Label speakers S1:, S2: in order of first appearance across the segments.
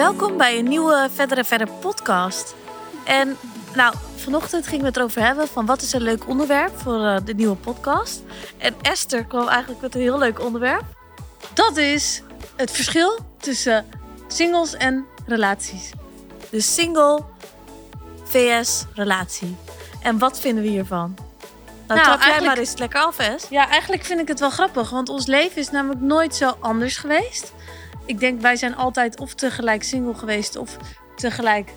S1: Welkom bij een nieuwe Verder en Verder podcast. En nou, vanochtend gingen we het erover hebben van wat is een leuk onderwerp voor eh, de nieuwe podcast. En Esther kwam eigenlijk met een heel leuk onderwerp.
S2: Dat is het verschil tussen singles en relaties.
S1: Dus single vs relatie. En wat vinden we hiervan? Nou,
S2: Nou,
S1: trap jij
S2: eigenlijk-
S1: maar eens lekker af, Es.
S2: Ja, eigenlijk vind ik het wel grappig, want ons leven is namelijk nooit zo anders geweest. Ik denk, wij zijn altijd of tegelijk single geweest of tegelijk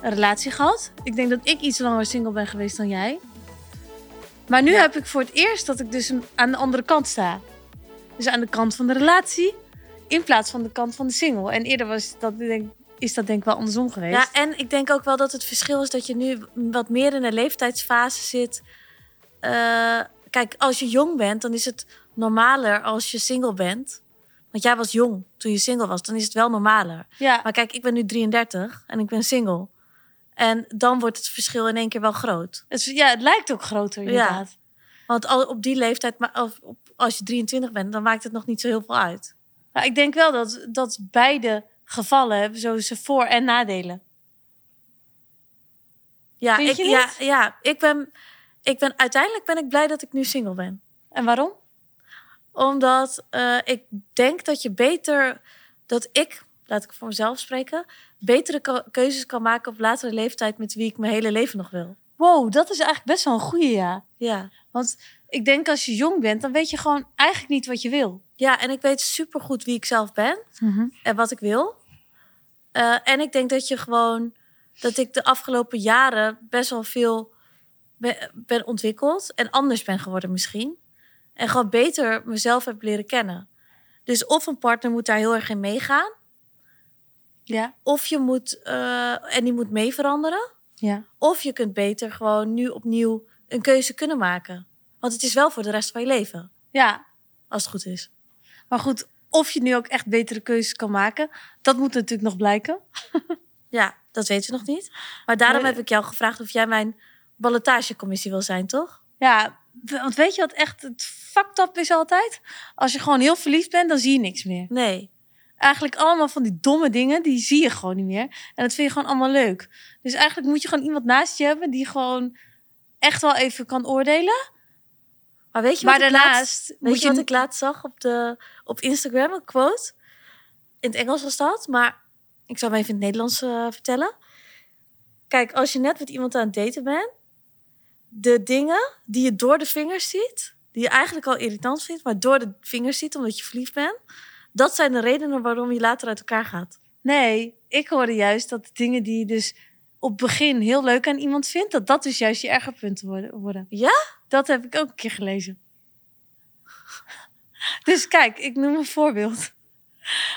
S2: een relatie gehad. Ik denk dat ik iets langer single ben geweest dan jij. Maar nu
S1: Ja.
S2: heb ik voor het eerst dat ik dus aan de andere kant sta. Dus aan de kant van de relatie in plaats van de kant van de single. En eerder was dat, denk, is dat denk ik wel andersom geweest.
S1: Ja, en ik denk ook wel dat het verschil is dat je nu wat meer in een leeftijdsfase zit. Eh, kijk, als je jong bent, dan is het normaler als je single bent. Want jij was jong toen je single was, dan is het wel normaler.
S2: ja.
S1: Maar kijk, ik ben nu 33 en ik ben single. En dan wordt het verschil in één keer wel groot.
S2: Het, ja, het lijkt ook groter inderdaad.
S1: Want al op die leeftijd, maar of op, als je 23 bent, dan maakt het nog niet zo heel veel uit.
S2: Nou, ik denk wel dat, dat beide gevallen hebben zo zijn voor- en nadelen.
S1: Ja, ik, ja, ja ik, ben, ik ben uiteindelijk ben ik blij dat ik nu single ben.
S2: En waarom?
S1: Omdat eh, ik denk dat je beter, dat ik, laat ik voor mezelf spreken, betere keuzes kan maken op latere leeftijd met wie ik mijn hele leven nog wil.
S2: Wow, dat is eigenlijk best wel een goeie, ja.
S1: Ja.
S2: Want ik denk als je jong bent, dan weet je gewoon eigenlijk niet wat je wil.
S1: Ja, en ik weet supergoed wie ik zelf ben en wat ik wil. Eh, en ik denk dat je gewoon, dat ik de afgelopen jaren best wel veel ben, ben ontwikkeld en anders ben geworden misschien. En gewoon beter mezelf heb leren kennen. Dus of een partner moet daar heel erg in meegaan.
S2: Ja.
S1: Of je moet, eh, en die moet mee veranderen.
S2: Ja.
S1: Of je kunt beter gewoon nu opnieuw een keuze kunnen maken. Want het is wel voor de rest van je leven,
S2: Ja,
S1: als het goed is.
S2: maar goed, of je nu ook echt betere keuzes kan maken, dat moet natuurlijk nog blijken.
S1: Ja, dat weten we nog niet. Maar daarom
S2: Nee.
S1: heb ik jou gevraagd of jij mijn ballotagecommissie wil zijn, toch?
S2: Ja, want weet je wat echt het fucked is altijd? Als je gewoon heel verliefd bent, dan zie je niks meer.
S1: Nee.
S2: Eigenlijk allemaal van die domme dingen, die zie je gewoon niet meer. En dat vind je gewoon allemaal leuk. Dus eigenlijk moet je gewoon iemand naast je hebben die gewoon echt wel even kan oordelen.
S1: Maar weet je
S2: Maar
S1: wat ik laatst,
S2: daarnaast
S1: weet
S2: moet
S1: je
S2: je...
S1: wat ik laatst zag op, de, op Instagram, een quote? In het Engels was dat, maar ik zal hem even in het Nederlands eh, vertellen. Kijk, als je net met iemand aan het daten bent, de dingen die je door de vingers ziet, die je eigenlijk al irritant vindt, maar door de vingers ziet omdat je verliefd bent, dat zijn de redenen waarom je later uit elkaar gaat.
S2: Nee, ik hoorde juist dat de dingen die je dus op het begin heel leuk aan iemand vindt, dat dat dus juist je ergerpunten worden- worden.
S1: Ja?
S2: Dat heb ik ook een keer gelezen. Dus kijk, ik noem een voorbeeld.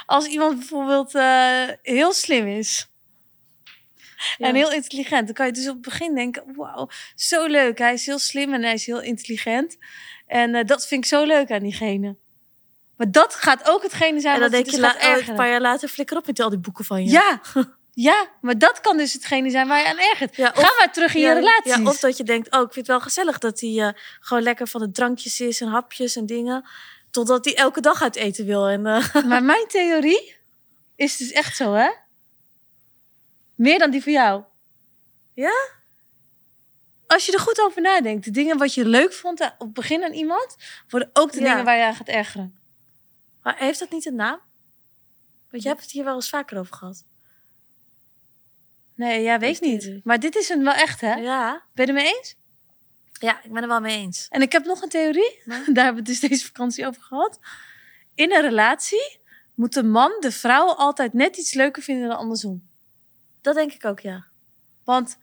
S2: Als iemand bijvoorbeeld eh, heel slim is
S1: Ja.
S2: en heel intelligent, dan kan je dus op het begin denken: wauw, zo leuk. Hij is heel slim en hij is heel intelligent. En eh, dat vind ik zo leuk aan diegene. Maar dat gaat ook hetgene zijn
S1: En dan denk
S2: je
S1: la- oh, een paar jaar later flikker op met al die boeken van je.
S2: Ja, ja, maar dat kan dus hetgene zijn waar je aan ergert.
S1: Ja,
S2: Ga maar terug in je relaties.
S1: Ja, of dat je denkt, oh, ik vind het wel gezellig dat hij eh, gewoon lekker van de drankjes is en hapjes en dingen. Totdat hij elke dag uit eten wil. En, eh,
S2: Maar mijn theorie is dus echt zo, hè? Meer dan die van jou.
S1: Ja?
S2: Als je er goed over nadenkt, de dingen wat je leuk vond op het begin aan iemand, worden ook de
S1: Ja.
S2: dingen waar je aan gaat ergeren.
S1: maar heeft dat niet een naam? Want je hebt het hier wel eens vaker over gehad.
S2: Nee, ja, weet ik niet. Maar dit is een wel echt, hè?
S1: Ja.
S2: Ben je het mee eens?
S1: ja, ik ben er wel mee eens.
S2: En ik heb nog een theorie. Daar hebben we het dus deze vakantie over gehad. In een relatie moet de man de vrouw altijd net iets leuker vinden dan andersom.
S1: Dat denk ik ook, ja.
S2: Want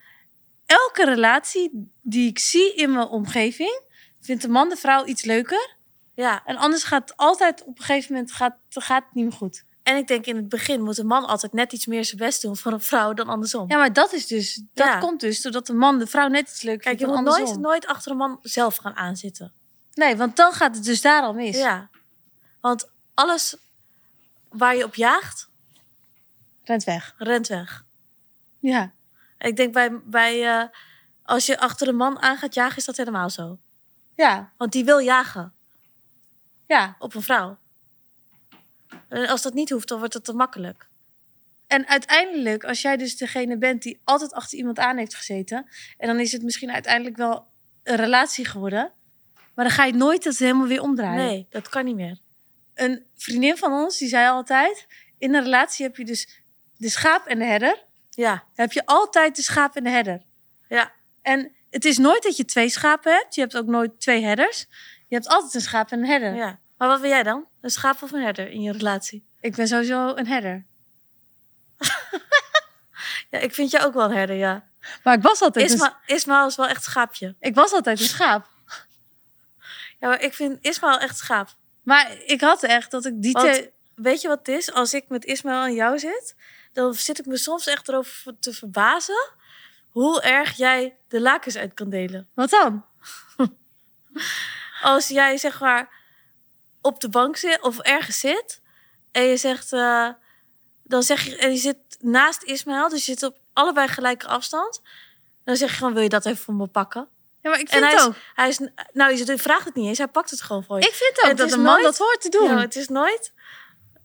S2: elke relatie die ik zie in mijn omgeving, vindt de man de vrouw iets leuker.
S1: Ja,
S2: En anders gaat het altijd op een gegeven moment gaat, gaat het niet meer goed.
S1: en ik denk in het begin moet een man altijd net iets meer zijn best doen voor een vrouw dan andersom.
S2: Ja, maar dat is dus, dat
S1: Ja.
S2: komt dus doordat de man de vrouw net iets leuker
S1: Kijk, je
S2: vindt
S1: moet
S2: dan
S1: nooit,
S2: andersom.
S1: nooit achter een man zelf gaan aanzitten.
S2: Nee, want dan gaat het dus daar al mis.
S1: Ja. Want alles waar je op jaagt,
S2: Rent weg.
S1: rent weg.
S2: Ja.
S1: Ik denk bij, bij eh, als je achter een man aan gaat jagen, is dat helemaal zo.
S2: Ja.
S1: Want die wil jagen
S2: Ja.
S1: op een vrouw. En als dat niet hoeft, dan wordt het te makkelijk.
S2: En uiteindelijk, als jij dus degene bent die altijd achter iemand aan heeft gezeten. En dan is het misschien uiteindelijk wel een relatie geworden. Maar dan ga je nooit dat helemaal weer omdraaien.
S1: Nee, dat kan niet meer.
S2: Een vriendin van ons, die zei altijd... In een relatie heb je dus de schaap en de herder.
S1: Ja,
S2: Dan heb je altijd de schaap en de herder.
S1: ja.
S2: En het is nooit dat je twee schapen hebt. Je hebt ook nooit twee herders. Je hebt altijd een schaap en een herder.
S1: ja. Maar wat wil jij dan? Een schaap of een herder in je relatie?
S2: Ik ben sowieso een herder.
S1: Ja, ik vind je ook wel een herder, ja.
S2: Maar ik was altijd, een,
S1: Isma, Ismael is wel echt schaapje.
S2: ik was altijd een schaap.
S1: Ja, maar ik vind Ismael echt schaap.
S2: Maar ik had echt dat ik die twee...
S1: Weet je wat het is? Als ik met Ismael en jou zit, dan zit ik me soms echt erover te verbazen hoe erg jij de lakens uit kan delen.
S2: Wat dan?
S1: Als jij zeg maar op de bank zit of ergens zit en je zegt, eh, dan zeg je, en je zit naast Ismael, dus je zit op allebei gelijke afstand. Dan zeg je gewoon, wil je dat even voor me pakken?
S2: Ja, maar ik
S1: En
S2: vind
S1: hij
S2: het
S1: is,
S2: ook.
S1: hij is, nou, je vraagt het niet eens, hij pakt het gewoon voor je.
S2: Ik vind
S1: En
S2: ook
S1: het
S2: dat
S1: is
S2: een man
S1: nooit-
S2: dat hoort te doen.
S1: Ja, het is nooit.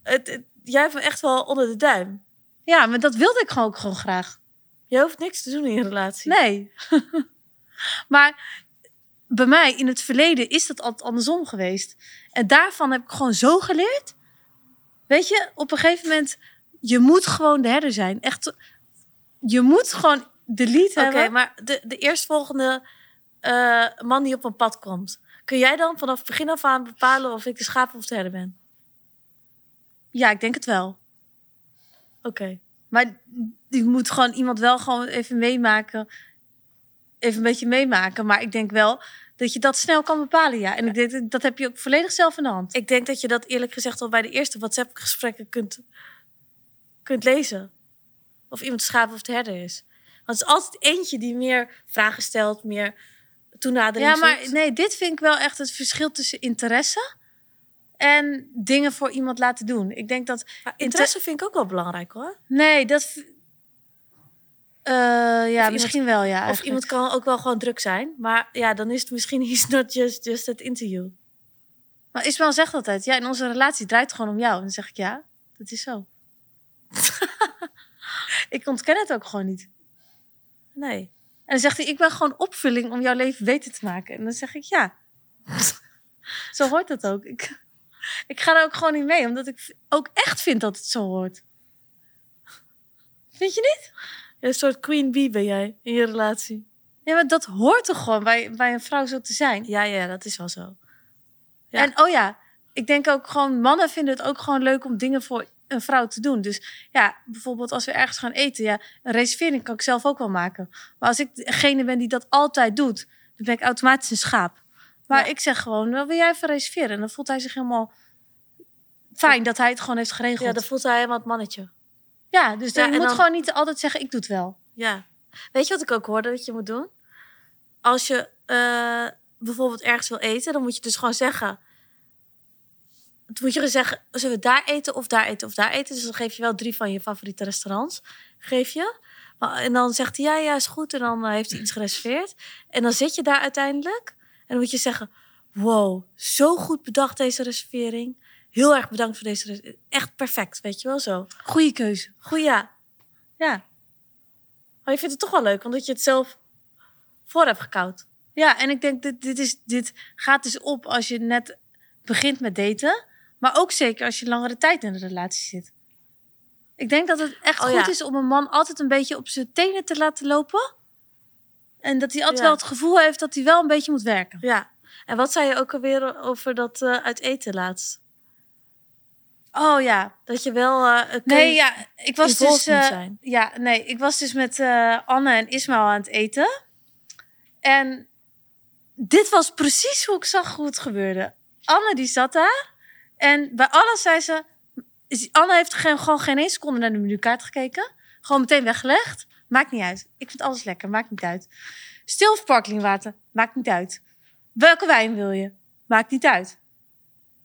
S1: Het, het- jij hebt me echt wel onder de duim.
S2: Maar dat wilde ik gewoon ook gewoon graag.
S1: Je hoeft niks te doen in je relatie.
S2: Nee. maar bij mij in het verleden is dat altijd andersom geweest. En daarvan heb ik gewoon zo geleerd. Weet je, op een gegeven moment, je moet gewoon de herder zijn. Echt, je moet gewoon de lead
S1: Oké,
S2: hebben.
S1: maar de, de eerstvolgende eh, man die op een pad komt. Kun jij dan vanaf het begin af aan bepalen of ik de schaap of de herder ben?
S2: Ja, ik denk het wel.
S1: Oké.
S2: Maar je moet gewoon iemand wel gewoon even meemaken. Even een beetje meemaken. Maar ik denk wel dat je dat snel kan bepalen, ja. En ik denk dat, heb je ook volledig zelf in de hand.
S1: Ik denk dat je dat eerlijk gezegd al bij de eerste WhatsApp-gesprekken kunt, kunt lezen. Of iemand schaap of de herder is. Want het is altijd eentje die meer vragen stelt, meer toenadering
S2: Ja, maar
S1: zoekt.
S2: nee, dit vind ik wel echt het verschil tussen interesse en dingen voor iemand laten doen. Ik denk dat.
S1: Maar interesse vind ik ook wel belangrijk hoor.
S2: Nee, dat. Eh, ja,
S1: iemand-
S2: misschien wel, ja.
S1: Of iemand kan ook wel gewoon druk zijn. Maar ja, dan is het misschien he's not just, just that interview.
S2: Maar Ismael zegt altijd: ja, in onze relatie draait het gewoon om jou. En dan zeg ik ja, dat is zo. ik ontken het ook gewoon niet.
S1: Nee.
S2: En dan zegt hij: ik ben gewoon opvulling om jouw leven beter te maken. En dan zeg ik ja. zo hoort dat ook. Ik, ik ga er ook gewoon niet mee, omdat ik ook echt vind dat het zo hoort. Vind je niet?
S1: Een soort queen bee ben jij in je relatie.
S2: Ja, maar dat hoort toch gewoon bij, bij een vrouw zo te zijn.
S1: Ja, ja, dat is wel zo. Ja.
S2: En oh ja, ik denk ook gewoon, mannen vinden het ook gewoon leuk om dingen voor een vrouw te doen. Dus ja, bijvoorbeeld als we ergens gaan eten, ja, een reservering kan ik zelf ook wel maken. Maar als ik degene ben die dat altijd doet, dan ben ik automatisch een schaap. Maar
S1: Ja.
S2: ik zeg gewoon, wil jij even reserveren? En dan voelt hij zich helemaal fijn dat hij het gewoon heeft geregeld.
S1: Ja, dan voelt hij helemaal het mannetje.
S2: Ja, dus
S1: Ja,
S2: je moet
S1: dan-
S2: gewoon niet altijd zeggen, ik doe het wel.
S1: Ja. Weet je wat ik ook hoorde dat je moet doen? Als je eh, bijvoorbeeld ergens wil eten, dan moet je dus gewoon zeggen... Dan moet je gewoon zeggen, zullen we daar eten of daar eten of daar eten? Dus dan geef je wel drie van je favoriete restaurants. Geef je. En dan zegt hij, ja, ja, is goed. En dan eh, heeft hij iets gereserveerd. En dan zit je daar uiteindelijk. En dan moet je zeggen, wow, zo goed bedacht deze reservering. Heel erg bedankt voor deze reservering. Echt perfect, weet je wel zo.
S2: Goeie keuze.
S1: Goeie, ja.
S2: Ja.
S1: Maar je vindt het toch wel leuk, omdat je het zelf voor hebt gekoud.
S2: Ja, en ik denk dat dit, is, dit gaat dus op als je net begint met daten. Maar ook zeker als je langere tijd in een relatie zit. Ik denk dat het echt
S1: Oh,
S2: goed
S1: ja.
S2: is om een man altijd een beetje op zijn tenen te laten lopen. En dat hij altijd
S1: Ja.
S2: wel het gevoel heeft dat hij wel een beetje moet werken.
S1: Ja. En wat zei je ook alweer over dat eh, uit eten laatst?
S2: Oh ja.
S1: Dat je wel een
S2: Nee, ja. Ik was dus... eh, ja, nee. Ik was dus met Anne en Ismael aan het eten. En dit was precies hoe ik zag hoe het gebeurde. Anne die zat daar. En bij alles zei ze... Anne heeft geen, gewoon geen één seconde naar de menukaart gekeken. Gewoon meteen weggelegd. Maakt niet uit. Ik vind alles lekker. Maakt niet uit. Stil of sparklingwater? Maakt niet uit. Welke wijn wil je? Maakt niet uit.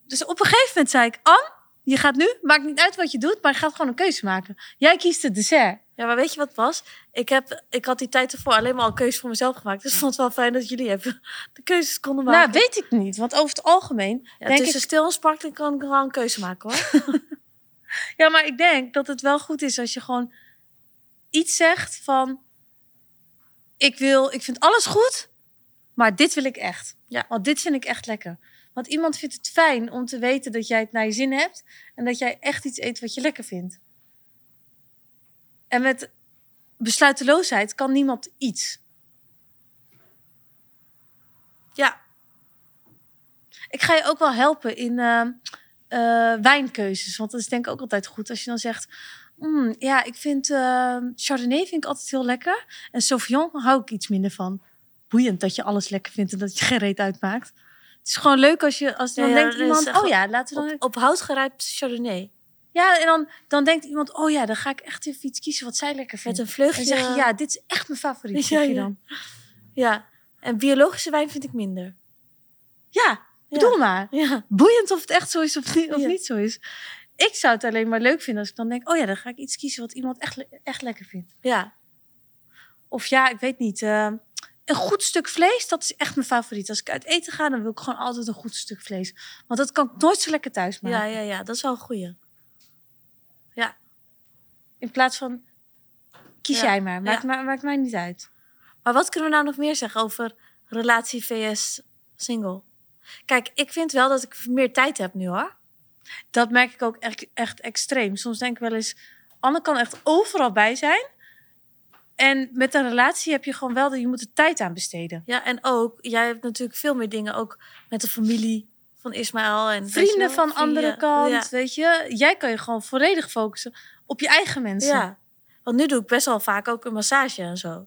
S2: Dus op een gegeven moment zei ik... Anne, je gaat nu, maakt niet uit wat je doet, maar je gaat gewoon een keuze maken. Jij kiest het dessert.
S1: Ja, maar weet je wat was? Ik, heb, ik had die tijd ervoor alleen maar al keuzes voor mezelf gemaakt. Dus ik vond het wel fijn dat jullie even de keuzes konden maken.
S2: Nou, weet ik niet, want over het algemeen
S1: ja,
S2: denk
S1: tussen
S2: ik...
S1: stil en sparkling kan ik wel een keuze maken hoor.
S2: Ja, maar ik denk dat het wel goed is als je gewoon iets zegt van... Ik, wil, ik vind alles goed, maar dit wil ik echt.
S1: Ja.
S2: Want dit vind ik echt lekker. Want iemand vindt het fijn om te weten dat jij het naar je zin hebt... en dat jij echt iets eet wat je lekker vindt. En met besluiteloosheid kan niemand iets.
S1: Ja,
S2: Ik ga je ook wel helpen in eh, eh, wijnkeuzes. Want dat is denk ik ook altijd goed als je dan zegt... "Mm, ja, ik vind eh, Chardonnay vind ik altijd heel lekker. En Sauvignon hou ik iets minder van. Boeiend dat je alles lekker vindt en dat je geen reet uitmaakt. Het is gewoon leuk als je... Als dan
S1: Ja,
S2: denkt iemand... Oh ja, laten we dan...
S1: op, op hout gerijpt Chardonnay.
S2: Ja, en dan, dan denkt iemand... Oh ja, dan ga ik echt even iets kiezen wat zij lekker
S1: Met
S2: vindt.
S1: een
S2: En
S1: vleugje.
S2: dan zeg je... Ja, dit is echt mijn favoriet.
S1: Ja,
S2: zeg je dan.
S1: Ja. En biologische wijn vind ik minder.
S2: Ja, bedoel maar.
S1: Ja.
S2: boeiend of het echt zo is of, niet, of
S1: Ja.
S2: niet zo is. Ik zou het alleen maar leuk vinden als ik dan denk... oh ja, dan ga ik iets kiezen wat iemand echt, echt lekker vindt.
S1: Ja.
S2: Of ja, ik weet niet. eh, een goed stuk vlees, dat is echt mijn favoriet. Als ik uit eten ga, dan wil ik gewoon altijd een goed stuk vlees. Want dat kan ik nooit zo lekker thuis maken.
S1: Ja, ja, ja. Dat is wel een goeie. Ja.
S2: In plaats van, kies
S1: Ja.
S2: jij maar. Maakt,
S1: Ja.
S2: ma- maakt mij niet uit.
S1: Maar wat kunnen we nou nog meer zeggen over relatie vs single? Kijk, ik vind wel dat ik meer tijd heb nu hoor.
S2: Dat merk ik ook echt, echt extreem. Soms denk ik wel eens, Anne kan echt overal bij zijn. En met een relatie heb je gewoon wel dat je moet er tijd aan besteden.
S1: Ja, en ook, jij hebt natuurlijk veel meer dingen ook met de familie van Ismaël. En
S2: vrienden van
S1: vrienden.
S2: andere kant,
S1: Ja.
S2: weet je. Jij kan je gewoon volledig focussen op je eigen mensen.
S1: ja. Want nu doe ik best wel vaak ook een massage en zo.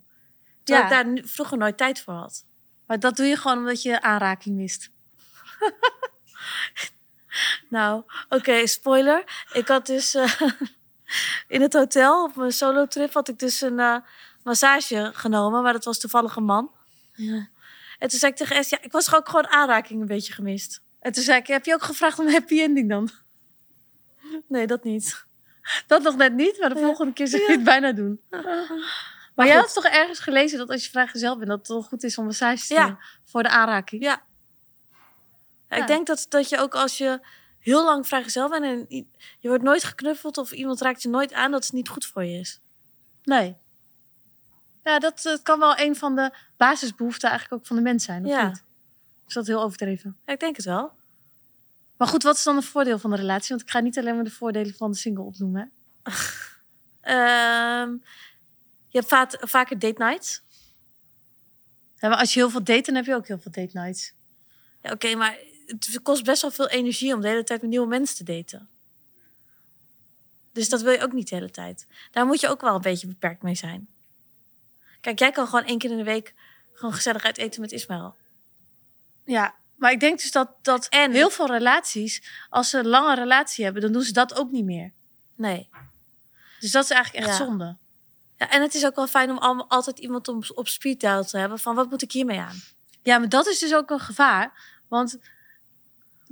S1: Terwijl
S2: Ja.
S1: ik daar vroeger nooit tijd voor had.
S2: Maar dat doe je gewoon omdat je aanraking mist.
S1: Nou, oké, spoiler. Ik had dus eh, in het hotel op mijn solo trip had ik dus een eh, massage genomen, maar dat was toevallig een man.
S2: Ja.
S1: En toen zei ik tegen S, ja, ik was gewoon, ook gewoon aanraking een beetje gemist.
S2: En toen zei ik, heb je ook gevraagd om een happy ending dan?
S1: Nee, dat niet.
S2: Dat nog net niet, maar de
S1: Ja.
S2: volgende keer zou je
S1: Ja.
S2: het bijna doen. Maar, jij had toch ergens gelezen dat als je vrijgezel bent, dat het wel goed is om massage te
S1: Ja.
S2: doen voor de aanraking?
S1: Ja. Ja,
S2: Ja.
S1: Ik denk dat, dat je ook als je heel lang vrijgezel bent en je wordt nooit geknuffeld of iemand raakt je nooit aan, dat het niet goed voor je is.
S2: Nee. Ja, dat, kan wel een van de basisbehoeften eigenlijk ook van de mens zijn, of
S1: Ja.
S2: niet? Is dat heel overdreven?
S1: Ja, ik denk het wel.
S2: Maar goed, wat is dan een voordeel van de relatie? Want ik ga niet alleen maar de voordelen van de single opnoemen.
S1: Ehm, je hebt vaak, vaker date nights.
S2: Ja, maar als je heel veel date, dan heb je ook heel veel date nights.
S1: Ja, oké, maar het kost best wel veel energie om de hele tijd met nieuwe mensen te daten. Dus dat wil je ook niet de hele tijd. Daar moet je ook wel een beetje beperkt mee zijn. Kijk, jij kan gewoon één keer in de week gewoon gezellig uit eten met Ismaël.
S2: Ja, maar ik denk dus dat, dat
S1: En-
S2: heel veel relaties, als ze een lange relatie hebben, dan doen ze dat ook niet meer.
S1: Nee.
S2: Dus dat is eigenlijk echt
S1: Ja.
S2: zonde.
S1: Ja, en het is ook wel fijn om al- altijd iemand om, op speed dial te hebben van wat moet ik hiermee aan?
S2: Ja, maar dat is dus ook een gevaar. Want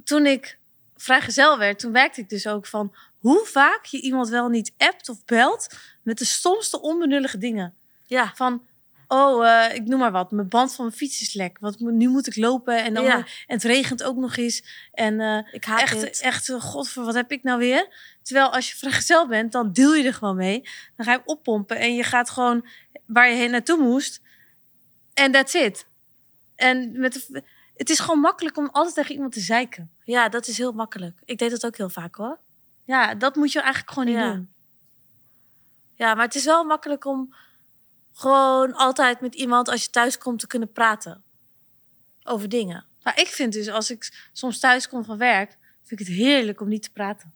S2: toen ik vrijgezel werd, toen werkte ik dus ook van hoe vaak je iemand wel niet appt of belt met de stomste onbenullige dingen.
S1: Ja,
S2: Van, oh, eh, ik noem maar wat, mijn band van mijn fiets is lek. Want nu moet ik lopen en, dan,
S1: Ja.
S2: en het regent ook nog eens. En eh,
S1: ik haat
S2: echt,
S1: dit.
S2: echt, eh, god, voor wat heb ik nou weer? Terwijl als je vrijgezel bent, dan deel je er gewoon mee. Dan ga je oppompen en je gaat gewoon waar je heen naartoe moest. En that's it. En met de, het is gewoon makkelijk om altijd tegen iemand te zeiken.
S1: Ja, dat is heel makkelijk. Ik deed dat ook heel vaak hoor.
S2: Ja, dat moet je eigenlijk gewoon niet
S1: Ja.
S2: doen.
S1: Ja, maar het is wel makkelijk om gewoon altijd met iemand als je thuis komt te kunnen praten. Over dingen.
S2: Maar ik vind dus, als ik soms thuis kom van werk, vind ik het heerlijk om niet te praten.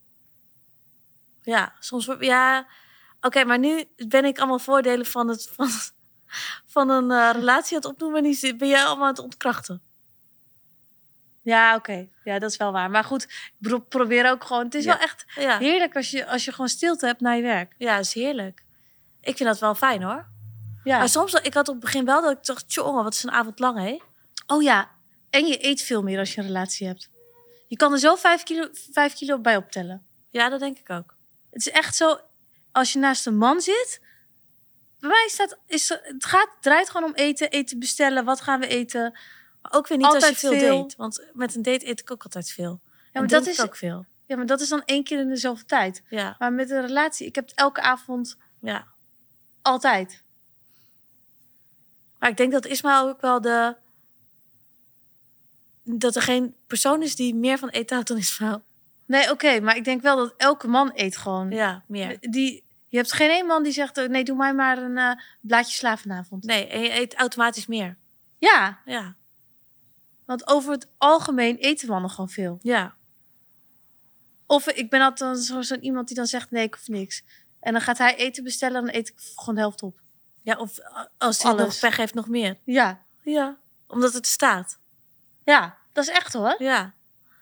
S1: Ja, soms... Ja, oké, maar nu ben ik allemaal voordelen van, het, van, van een eh, relatie aan het opnoemen. En ben jij allemaal aan het ontkrachten.
S2: Ja, oké. Ja, dat is wel waar. Maar goed, probeer ook gewoon... Het is
S1: Ja.
S2: wel echt
S1: Ja,
S2: heerlijk als je, als je gewoon stilte hebt na je werk.
S1: ja is heerlijk. Ik vind dat wel fijn hoor.
S2: Ja.
S1: Maar soms, ik had op het begin wel dat ik dacht, jongen, wat is een avond lang hé.
S2: Oh ja, en je eet veel meer als je een relatie hebt. Je kan er zo vijf kilo, vijf kilo bij optellen.
S1: Ja, dat denk ik ook.
S2: Het is echt zo, als je naast een man zit... Bij mij staat, is, het gaat, draait gewoon om eten, eten bestellen. Wat gaan we eten?
S1: Maar ook weer niet als
S2: Altijd
S1: je veel,
S2: veel.
S1: date. Want met een date eet ik ook altijd veel.
S2: Ja, maar
S1: dat
S2: dat
S1: is ook veel.
S2: Ja, maar dat is dan één keer in de zoveel tijd.
S1: Ja,
S2: Maar met een relatie, ik heb het elke avond
S1: ja.
S2: altijd.
S1: Maar ik denk dat Ismaël ook wel de... Dat er geen persoon is die meer van eten houdt dan Ismaël.
S2: Nee, oké, maar ik denk wel dat elke man eet gewoon.
S1: Ja, meer.
S2: Die, je hebt geen één man die zegt, nee, doe mij maar een eh, blaadje sla vanavond.
S1: Nee, en je eet automatisch meer.
S2: Ja,
S1: Ja,
S2: want over het algemeen eten mannen gewoon veel.
S1: ja.
S2: Of ik ben altijd zo- zo'n iemand die dan zegt, nee, ik hoef niks. En dan gaat hij eten bestellen en dan eet ik gewoon de helft op.
S1: Ja, of als hij nog pech heeft, nog meer.
S2: Ja,
S1: Ja, omdat het staat.
S2: ja, dat is echt hoor.
S1: Ja,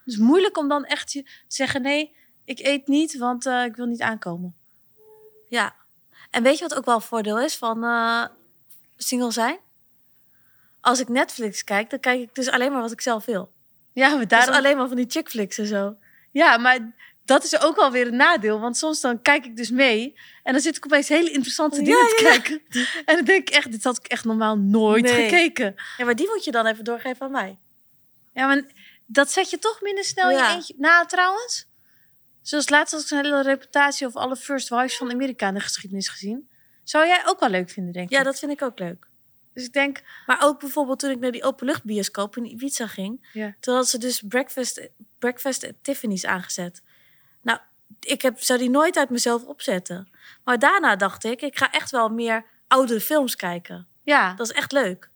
S2: Het is moeilijk om dan echt te zeggen, nee, ik eet niet, want eh, ik wil niet aankomen.
S1: ja. En weet je wat ook wel een voordeel is van eh, single zijn? Als ik Netflix kijk, dan kijk ik dus alleen maar wat ik zelf wil.
S2: Ja, maar
S1: Dus
S2: daarom...
S1: alleen maar van die chick flicks en zo.
S2: Ja, maar dat is ook alweer een nadeel. Want soms dan kijk ik dus mee. En dan zit ik opeens hele interessante
S1: Ja,
S2: dingen te
S1: ja,
S2: kijken. En dan denk ik echt, dit had ik echt normaal nooit
S1: Nee.
S2: gekeken.
S1: Ja, maar die moet je dan even doorgeven aan mij.
S2: Ja, maar dat zet je toch minder snel
S1: Ja.
S2: je eentje. Na trouwens. Zoals laatst had ik een hele reputatie over alle first wives van Amerika in de geschiedenis gezien. Zou jij ook wel leuk vinden, denk ik.
S1: Ja, dat vind ik ook leuk.
S2: Dus ik denk,
S1: Maar ook bijvoorbeeld toen ik naar die openluchtbioscoop in Ibiza ging.
S2: Ja.
S1: Toen hadden ze dus breakfast, breakfast at Tiffany's aangezet. Nou, ik heb, zou die nooit uit mezelf opzetten. Maar daarna dacht ik, ik ga echt wel meer oudere films kijken.
S2: ja,
S1: Dat is echt leuk.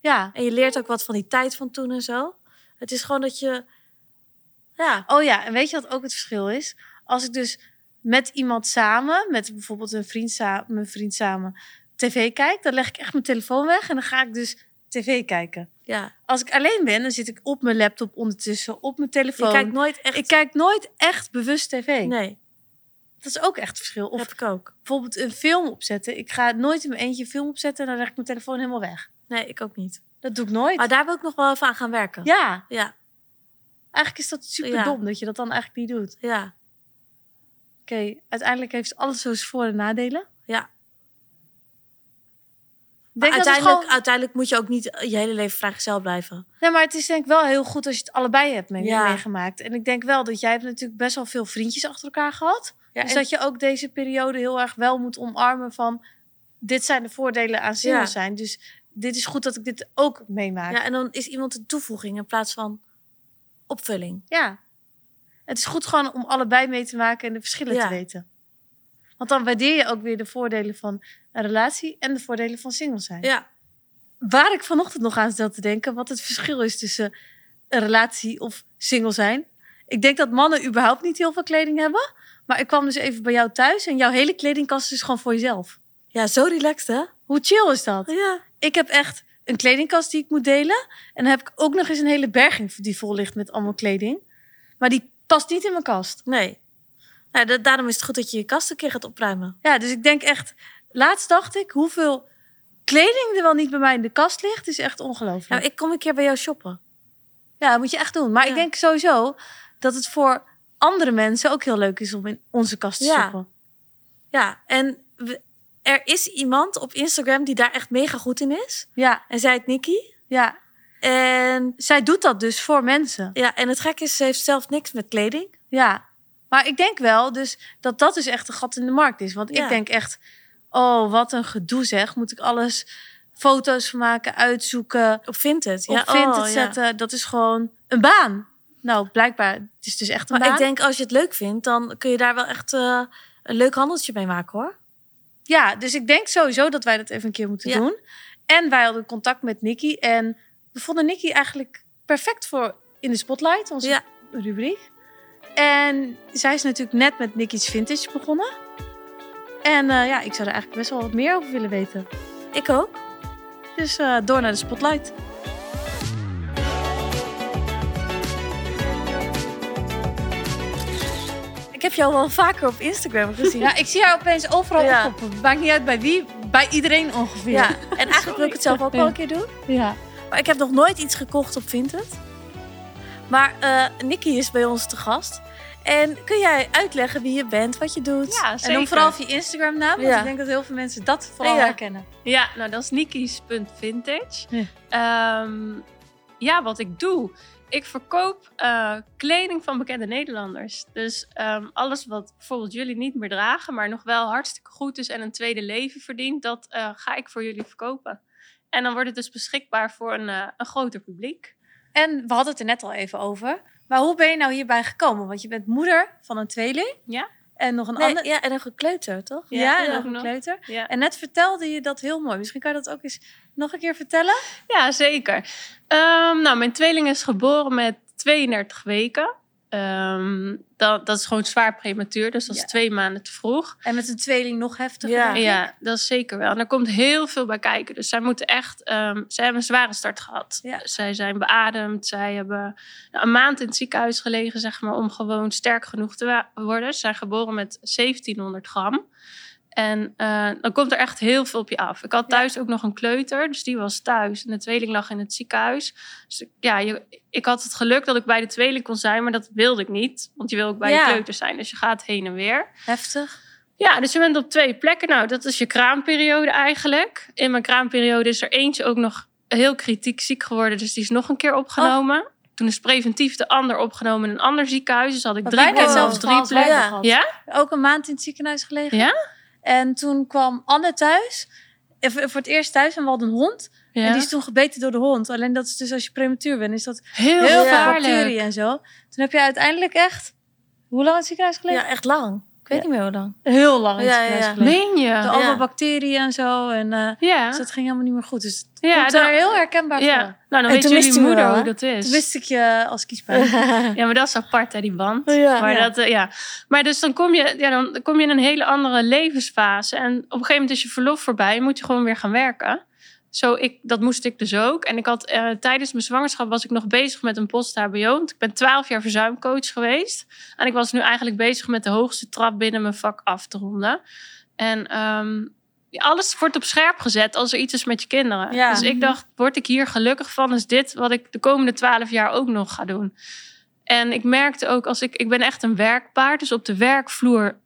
S2: ja.
S1: En je leert ook wat van die tijd van toen en zo. Het is gewoon dat je... Ja,
S2: Oh ja, en weet je wat ook het verschil is? Als ik dus met iemand samen, met bijvoorbeeld een vriend, mijn vriend samen, tv kijk, dan leg ik echt mijn telefoon weg en dan ga ik dus tv kijken.
S1: ja.
S2: Als ik alleen ben, dan zit ik op mijn laptop ondertussen, op mijn telefoon.
S1: kijkt nooit echt...
S2: Ik kijk nooit echt bewust tv.
S1: Nee,
S2: Dat is ook echt verschil. Of
S1: heb ik ook.
S2: bijvoorbeeld een film opzetten. Ik ga nooit in mijn eentje een film opzetten en dan leg ik mijn telefoon helemaal weg.
S1: Nee, ik ook niet.
S2: Dat doe ik nooit.
S1: Maar daar wil ik nog wel even aan gaan werken.
S2: Ja,
S1: Ja,
S2: eigenlijk is dat super dom dat je dat dan eigenlijk niet doet.
S1: ja,
S2: Oké, uiteindelijk heeft alles zo zijn voor- en nadelen.
S1: ja.
S2: Denk dat
S1: uiteindelijk,
S2: gewoon-
S1: uiteindelijk moet je ook niet je hele leven vrijgezel blijven.
S2: Nee, maar het is denk ik wel heel goed als je het allebei hebt mee-
S1: Ja.
S2: meegemaakt. En ik denk wel dat jij hebt natuurlijk best wel veel vriendjes achter elkaar gehad.
S1: Ja,
S2: dus
S1: en-
S2: dat je ook deze periode heel erg wel moet omarmen van... dit zijn de voordelen aan single
S1: Ja.
S2: zijn. Dus dit is goed dat ik dit ook meemaak.
S1: Ja, en dan is iemand een toevoeging in plaats van opvulling.
S2: Ja. Het is goed gewoon om allebei mee te maken en de verschillen te weten. Want dan waardeer je ook weer de voordelen van een relatie en de voordelen van single zijn.
S1: Ja,
S2: Waar ik vanochtend nog aan stel te denken, wat het verschil is tussen een relatie of single zijn. Ik denk dat mannen überhaupt niet heel veel kleding hebben. Maar ik kwam dus even bij jou thuis en jouw hele kledingkast is gewoon voor jezelf.
S1: ja zo relaxed hè?
S2: Hoe chill is dat?
S1: Ja.
S2: Ik heb echt een kledingkast die ik moet delen. En dan heb ik ook nog eens een hele berging die vol ligt met allemaal kleding. Maar die past niet in mijn kast.
S1: Nee. Nou, da- daarom is het goed dat je je kast een keer gaat opruimen.
S2: Ja, dus ik denk echt... Laatst dacht ik, hoeveel kleding er wel niet bij mij in de kast ligt, is echt ongelooflijk.
S1: Nou, ik kom een keer bij jou shoppen.
S2: Ja, dat moet je echt doen. Maar ik denk sowieso dat het voor andere mensen ook heel leuk is om in onze kast te
S1: Ja.
S2: shoppen.
S1: Ja, en we- er is iemand op Instagram die daar echt mega goed in is.
S2: Ja,
S1: En zij heet Nikki.
S2: ja.
S1: En,
S2: Zij doet dat dus voor mensen.
S1: ja, en het gekke is, ze heeft zelf niks met kleding.
S2: Ja. Maar ik denk wel dus dat dat dus echt een gat in de markt is. Want
S1: Ja.
S2: ik denk echt, oh, wat een gedoe zeg. Moet ik alles foto's van maken, uitzoeken,
S1: Op Vinted.
S2: op
S1: Ja,
S2: Vinted
S1: oh, ja.
S2: zetten. Dat is gewoon een baan. Nou, blijkbaar, het is dus echt een
S1: Maar
S2: baan.
S1: ik denk, als je het leuk vindt, dan kun je daar wel echt eh, een leuk handeltje mee maken, hoor.
S2: Ja, dus ik denk sowieso dat wij dat even een keer moeten
S1: Ja.
S2: doen. En wij hadden contact met Nikki. En we vonden Nikki eigenlijk perfect voor in de spotlight, onze
S1: Ja.
S2: rubriek. En zij is natuurlijk net met Nikki's Vintage begonnen. En eh, ja, ik zou er eigenlijk best wel wat meer over willen weten.
S1: Ik ook.
S2: Dus eh, door naar de spotlight.
S1: Ik heb jou wel vaker op Instagram gezien.
S2: Ja, ik zie haar opeens overal
S1: Ja.
S2: oppoppen. Maakt niet uit bij wie, bij iedereen ongeveer.
S1: Ja, en eigenlijk wil ik het zelf ook wel een keer doen.
S2: ja.
S1: Maar ik heb nog nooit iets gekocht op Vinted. Maar Nikki is bij ons te gast. En kun jij uitleggen wie je bent, wat je doet?
S3: Ja,
S2: En dan vooral via Instagram naam, want
S1: Ja.
S2: ik denk dat heel veel mensen dat vooral
S1: Ja.
S2: herkennen.
S3: Ja, nou dat is Nikki's.vintage.
S2: Ja.
S3: Ja. ja, wat ik doe ik verkoop eh, kleding van bekende Nederlanders. Dus ehm, alles wat bijvoorbeeld jullie niet meer dragen, maar nog wel hartstikke goed is en een tweede leven verdient, dat eh, ga ik voor jullie verkopen. En dan wordt het dus beschikbaar voor een, een groter publiek.
S2: En we hadden het er net al even over. Maar hoe ben je nou hierbij gekomen? Want je bent moeder van een tweeling.
S3: Ja.
S2: En nog een
S1: Nee,
S2: ander.
S1: ja, en een gekleuter, toch?
S2: Ja,
S3: Ja,
S2: en nog een
S3: nog.
S2: kleuter.
S3: Ja.
S2: En net vertelde je dat heel mooi. Misschien kan je dat ook eens nog een keer vertellen.
S3: Ja, zeker. Ehm, nou, mijn tweeling is geboren met 32 weken. Ehm, dat, dat is gewoon zwaar prematuur, dus dat is
S2: Ja.
S3: twee maanden te vroeg.
S2: En met een tweeling nog heftiger.
S1: Ja.
S3: dat is zeker wel. En er komt heel veel bij kijken. Dus zij moeten echt, ehm, zij hebben een zware start gehad.
S2: Ja.
S3: Zij zijn beademd. Zij hebben nou, een maand in het ziekenhuis gelegen, zeg maar, om gewoon sterk genoeg te worden. Ze zijn geboren met 1700 gram. En eh, dan komt er echt heel veel op je af. Ik had
S2: Ja.
S3: thuis ook nog een kleuter, dus die was thuis. En de tweeling lag in het ziekenhuis. Dus ja, je, ik had het geluk dat ik bij de tweeling kon zijn, maar dat wilde ik niet. Want je wil ook bij
S2: Ja.
S3: je kleuter zijn, dus je gaat heen en weer.
S2: Heftig.
S3: Ja, dus je bent op twee plekken. Nou, dat is je kraamperiode eigenlijk. In mijn kraamperiode is er eentje ook nog heel kritiek ziek geworden. Dus die is nog een keer opgenomen. Toen is preventief de ander opgenomen in een ander ziekenhuis. Dus had ik
S2: Maar
S3: drie keer
S2: hetzelfde
S3: drie plekken. Ja?
S2: Ook een maand in het ziekenhuis gelegen.
S3: Ja?
S2: En toen kwam Anne thuis. eh, Voor het eerst thuis en we hadden een hond.
S3: ja.
S2: En die is toen gebeten door de hond. Alleen dat is dus als je prematuur bent, is dat
S3: heel,
S2: heel veel bacteriën en zo. Toen heb je uiteindelijk echt... Hoe lang in het ziekenhuis gelegen?
S1: Ja, echt lang. Ik weet
S2: Ja.
S1: niet meer hoe lang.
S2: Heel lang in het
S1: Ja, ja, ja.
S3: Meen je?
S2: Door allemaal bacteriën en zo. En eh,
S3: Ja.
S2: dus dat ging helemaal niet meer goed. Dus het
S3: Ja,
S2: er heel herkenbaar
S3: ja.
S2: voor.
S3: Nou, dan
S1: En
S3: weet
S1: toen
S3: jullie moeder
S1: wel,
S3: hoe dat is.
S2: Toen wist ik je als kiespijn.
S3: Ja, maar dat is apart, hè, die band.
S1: ja.
S3: Maar,
S2: Ja.
S3: Dat, eh, ja. maar dus dan kom, je, ja, dan kom je in een hele andere levensfase. En op een gegeven moment is je verlof voorbij. En moet je gewoon weer gaan werken. Zo, ik, dat moest ik dus ook. En ik had, eh, tijdens mijn zwangerschap was ik nog bezig met een post-HBO. Want ik ben twaalf jaar verzuimcoach geweest. En ik was nu eigenlijk bezig met de hoogste trap binnen mijn vak af te ronden. En ehm, alles wordt op scherp gezet als er iets is met je kinderen.
S2: Ja.
S3: Dus ik dacht, word ik hier gelukkig van? Is dit wat ik de komende twaalf jaar ook nog ga doen? En ik merkte ook, als ik, ik ben echt een werkpaard. Dus op de werkvloer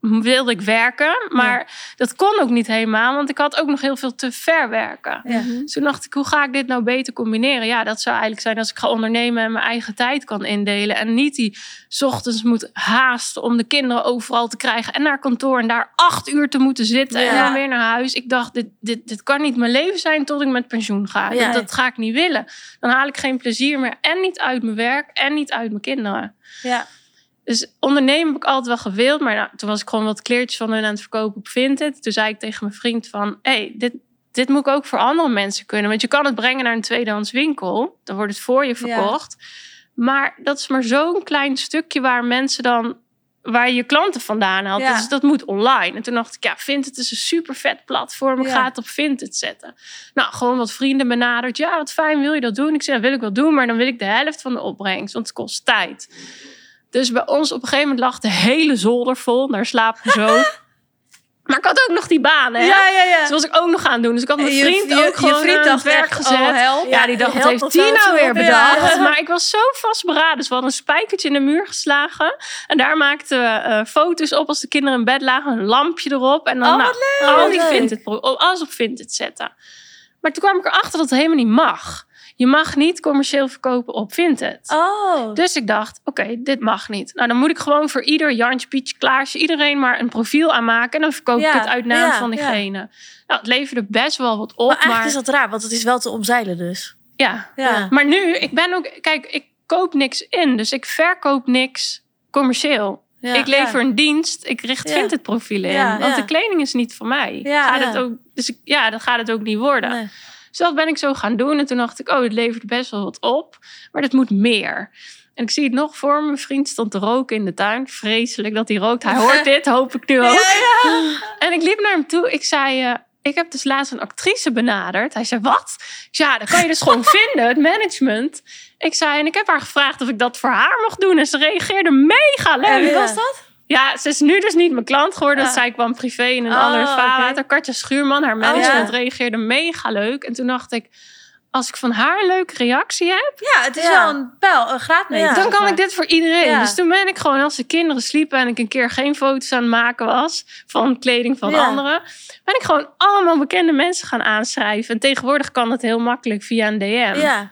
S3: wilde ik werken. Maar dat kon ook niet helemaal, want ik had ook nog heel veel te ver werken.
S2: Ja.
S3: Dus toen dacht ik, hoe ga ik dit nou beter combineren? Ja, dat zou eigenlijk zijn als ik ga ondernemen en mijn eigen tijd kan indelen. En niet die ochtends moet haasten om de kinderen overal te krijgen. En naar kantoor en daar acht uur te moeten zitten. En dan weer naar huis. Ik dacht, dit, dit, dit kan niet mijn leven zijn tot ik met pensioen ga.
S1: Ja.
S3: Dat, dat ga ik niet willen. Dan haal ik geen plezier meer. En niet uit mijn werk en niet uit mijn kinderen.
S2: Ja.
S3: Dus ondernemen heb ik altijd wel gewild. Maar nou, toen was ik gewoon wat kleertjes van hun aan het verkopen op Vinted. Toen zei ik tegen mijn vriend van... hey, dit, dit moet ik ook voor andere mensen kunnen. Want je kan het brengen naar een tweedehands winkel. Dan wordt het voor je verkocht. Maar dat is maar zo'n klein stukje waar mensen dan... waar je je klanten vandaan haalt.
S2: Ja.
S3: Dus dat moet online. En toen dacht ik, ja, Vinted is een super vet platform. Ik
S2: Ja.
S3: ga het op Vinted zetten. Nou, gewoon wat vrienden benaderd. Ja, wat fijn, wil je dat doen? Ik zei, ja, wil ik wel doen, maar dan wil ik de helft van de opbrengst. Want het kost tijd. Dus bij ons op een gegeven moment lag de hele zolder vol. Daar slapen we zo. maar ik had ook nog die baan, hè?
S2: Ja, ja, ja.
S3: Dus was ik ook nog aan doen. Dus ik had mijn
S2: je-
S3: vriend
S2: je-
S3: ook gewoon
S2: je vriend dacht
S3: het werk
S2: echt,
S3: gezet.
S2: oh, help.
S3: Ja, die dacht, wat heeft die nou weer bedacht?
S1: ja.
S3: Maar ik was zo vastberaden. Dus we hadden een spijkertje in de muur geslagen. En daar maakten we eh, foto's op als de kinderen in bed lagen. Een lampje erop. En dan
S2: Oh,
S3: nou, al die. Vinted, pro- alles op Vinted zetten. Maar toen kwam ik erachter dat het helemaal niet mag. Je mag niet commercieel verkopen op Vinted.
S2: Oh.
S3: Dus ik dacht, oké, dit mag niet. Nou, dan moet ik gewoon voor ieder Jantje, Pietje, Klaasje, iedereen maar een profiel aanmaken. En dan verkoop
S2: Ja,
S3: ik het uit naam
S1: ja,
S3: van diegene. Nou, het leverde best wel wat op.
S1: Maar
S3: Maar,
S1: eigenlijk is dat raar, want het is wel te omzeilen dus.
S3: ja.
S2: ja.
S3: maar nu, ik ben ook, kijk, ik koop niks in. Dus ik verkoop niks commercieel.
S1: Ja.
S3: ik lever een dienst, ik richt
S1: Ja.
S3: Profielen in. Want de kleding is niet voor mij.
S2: Ja,
S3: gaat. Het ook, dus ik, ja, dat gaat het ook niet worden.
S1: Nee.
S3: Dus dat ben ik zo gaan doen. En toen dacht ik, oh, het levert best wel wat op. Maar dat moet meer. En ik zie het nog voor me. Mijn vriend stond te roken in de tuin. Vreselijk dat hij rookt. Hij hoort dit, hoop ik nu ook. En ik liep naar hem toe. Ik zei, eh, ik heb dus laatst een actrice benaderd. Hij zei, wat? Ik zei, ja, dat kan je dus gewoon vinden, het management. Ik zei, en ik heb haar gevraagd of ik dat voor haar mocht doen. En ze reageerde mega leuk.
S2: En wie was dat?
S3: Ja, ze is nu dus niet mijn klant geworden.
S2: Ah.
S3: Zij kwam privé in een
S2: Oh,
S3: andere vaarwater. Katja Schuurman, haar management,
S2: ja.
S3: reageerde mega leuk. En toen dacht ik, als ik van haar een leuke reactie heb,
S2: Ja, het is
S1: Ja.
S2: wel een pijl, een graadmeter.
S1: Ja.
S3: dan kan
S2: maar.
S3: ik dit voor iedereen.
S2: Ja.
S3: Dus toen ben ik gewoon, als de kinderen sliepen en ik een keer geen foto's aan het maken was van kleding van
S1: Ja.
S3: anderen, ben ik gewoon allemaal bekende mensen gaan aanschrijven. En tegenwoordig kan dat heel makkelijk via een DM.
S1: Ja.